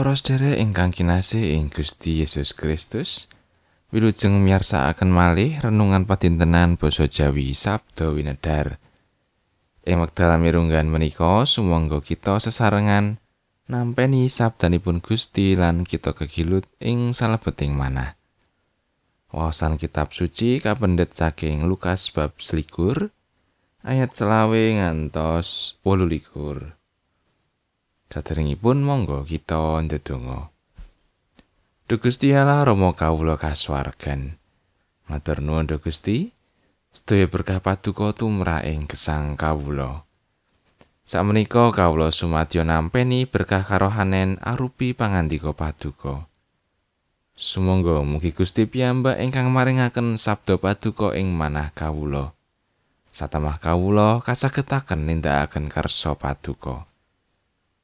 Para sedherek ingkang kinasih ing Gusti Yesus Kristus, wilujeng miyarsakaken malih renungan padintenan basa Jawi Sabda Winedar. Ing wekdal mirunggan menika sumangga kita sesarengan nampeni sabdanipun Gusti lan kita kegilut ing salebeting manah. Wawasan kitab suci kapendet saking Lukas bab selikur ayat selawe ngantos wolu likur. Saderengipun monggo kita ndedonga. Duh Gusti Allah Rama kawula kasuwargan. Matur nuwun Duh Gusti. Sedaya berkah paduka tumrap ing gesang kawula. Sakmenika kawula sumadyo nampeni berkah karohanen arupi pangandika paduka. Sumangga mugi Gusti piyambak ingkang maringaken sabda paduka ing manah kawula. Satemah kawula kasagetaken nindakaken kersa paduka.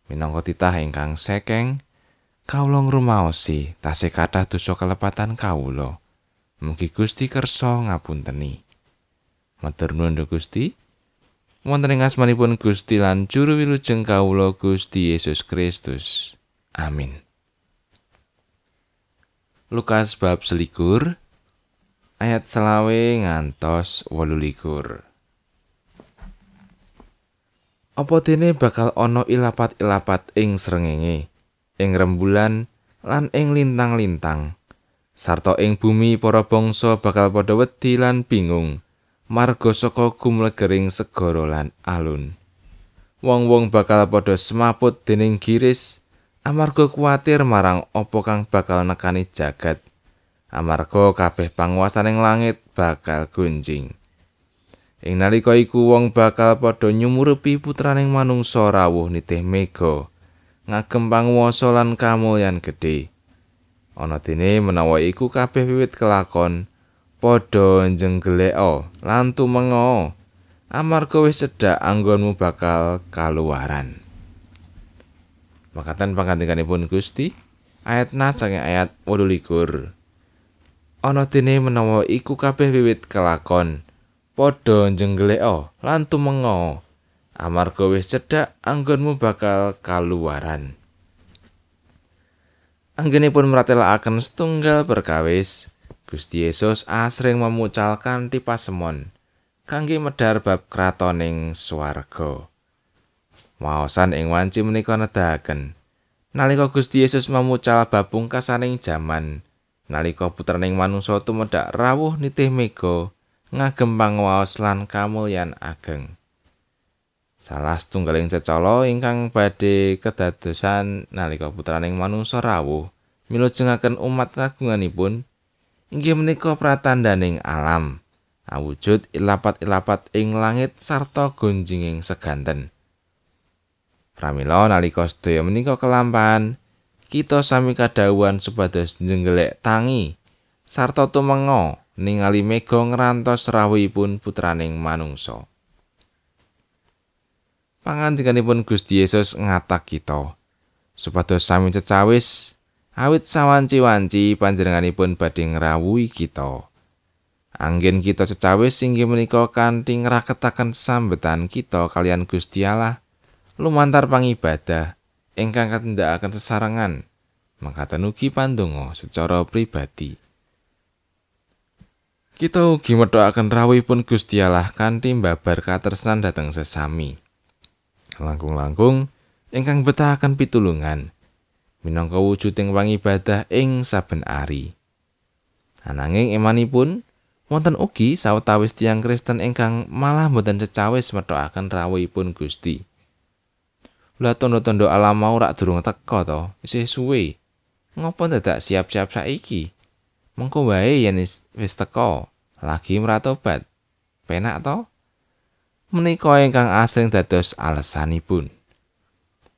Minangka titah ingkang sekeng kawula ngrumaosi tasih kathah dosa kelepatan kawula. Mugi Gusti kersa ngapunteni. Matur nuwun Gusti. Wonten ing asmanipun Gusti lan juru wilujeng kawula Gusti Yesus Kristus. Amin. Lukas bab selikur ayat selawe ngantos wolu likur. Apa dene bakal ana ilapat-ilapat ing srengenge, ing rembulan lan ing lintang-lintang. Sarta ing bumi para bangsa bakal padha wedi lan bingung marga saka gumlegering segara lan alun. Wong-wong bakal padha semaput dening giris amarga kuwatir marang apa kang bakal nekani jagat. Amarga kabeh panguasaning langit bakal gunjing. Ing nalika iku wong bakal padha nyumurupi putraning manungsa rawuh nitih mega ngagem panguwasa lan kamulyan gedhe. Ana dene menawa iku kabeh wiwit kelakon padha njenggeleka lan tumenga amarga wis cedhak anggonmu bakal kaluwaran. Makatan pangandikanipun Gusti ayat na saking ayat 28. Ana dene menawa iku kabeh wiwit kelakon padha njenggeleka lan tumenga amarga wis cedhak anggonmu bakal kaluwaran. Anggenipun mratelakaken setunggal perkawis Gusti Yesus asring memucal kanthi pasemon kangge medhar bab kratoning swarga. Waosan ing wanci menika nedahaken. Nalika Gusti Yesus memucal bab pungkasaning jaman nalika putraning manungsa tumedhak rawuh nitih mega ngagem panguwaos lan kamulyan ageng. Salah setunggaling cecala ingkang badhe kedadosan nalika putraning manungsa rawuh milujengaken umat kagunganipun inggih menika pratandaning alam awujud ilapat-ilapat ing langit sarta gonjinging seganten. Pramila nalika sedaya menika kelampahan kita sami kadhawuhan supados njenggelek tangi sarta tumenga ningali mega ngrantos rawuhipun putraning manungsa. Pangandikanipun Gusti Yesus ngatak kita supados sami cecawis awit sawanci-wanci panjenenganipun badhe ngrawuhi kita. Anggen kita cecawis inggih menika kanthi ngraketaken sambetan kita kalian Gusti Allah lumantar pangibadah ingkang katindakaken sesarengan mangkaten ugi pandonga secara pribadi. Kita ugi medhokaken rawuhipun Gusti Allah kanthi mbabar katresnan dhateng sesami. Langkung-langkung ingkang betahaken pitulungan minangka wujuding pangibadah ing saben ari. Ananging imanipun wonten ugi sawetawis tiyang Kristen ingkang malah boten cecawis medhokaken rawuhipun Gusti. Lah tondo-tondo alam mau rak durung teka to, isih suwe. Ngopo dadak siap-siap saiki? mengko wae yen wis teko lagi meratobat penak to? Menika ingkang asring dados alesanipun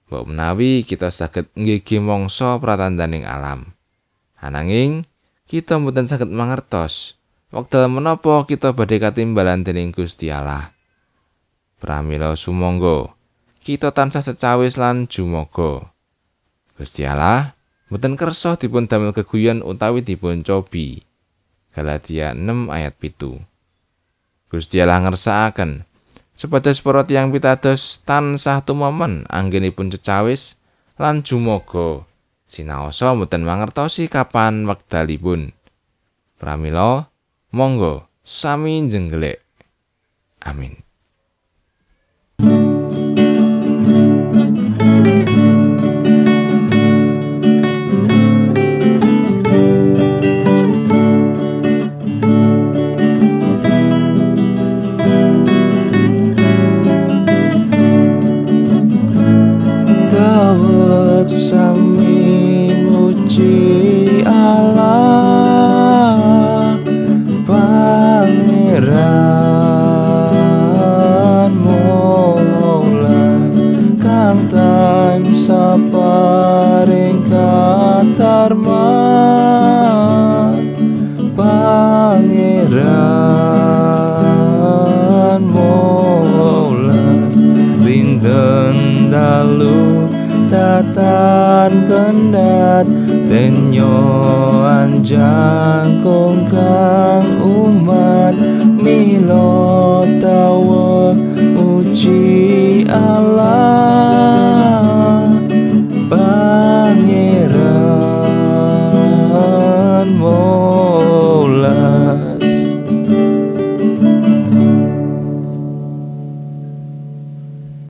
mbok menawi kita saged nggih mangsa pratandaning alam. Ananging kita mboten saged mangertos wekdal menapa kita badhe katimbalan dening Gusti Allah. Pramila sumangga kita tansah secawis lan jumoga. Gusti Allah mboten kersa dipun damel keguyon utawi dipun cobi. Galatia 6 ayat pitu. Gusti Allah ngersakaken supados para tiyang pitados tansah tumomen anggenipun cecawis lan jumoga sinaosa mboten mangertosi kapan wekdalipun. Pramila monggo sami jenggelek. Amin. Kendat Tenyo anjang kongkang umat. Milo tawa uji Allah. Pangeran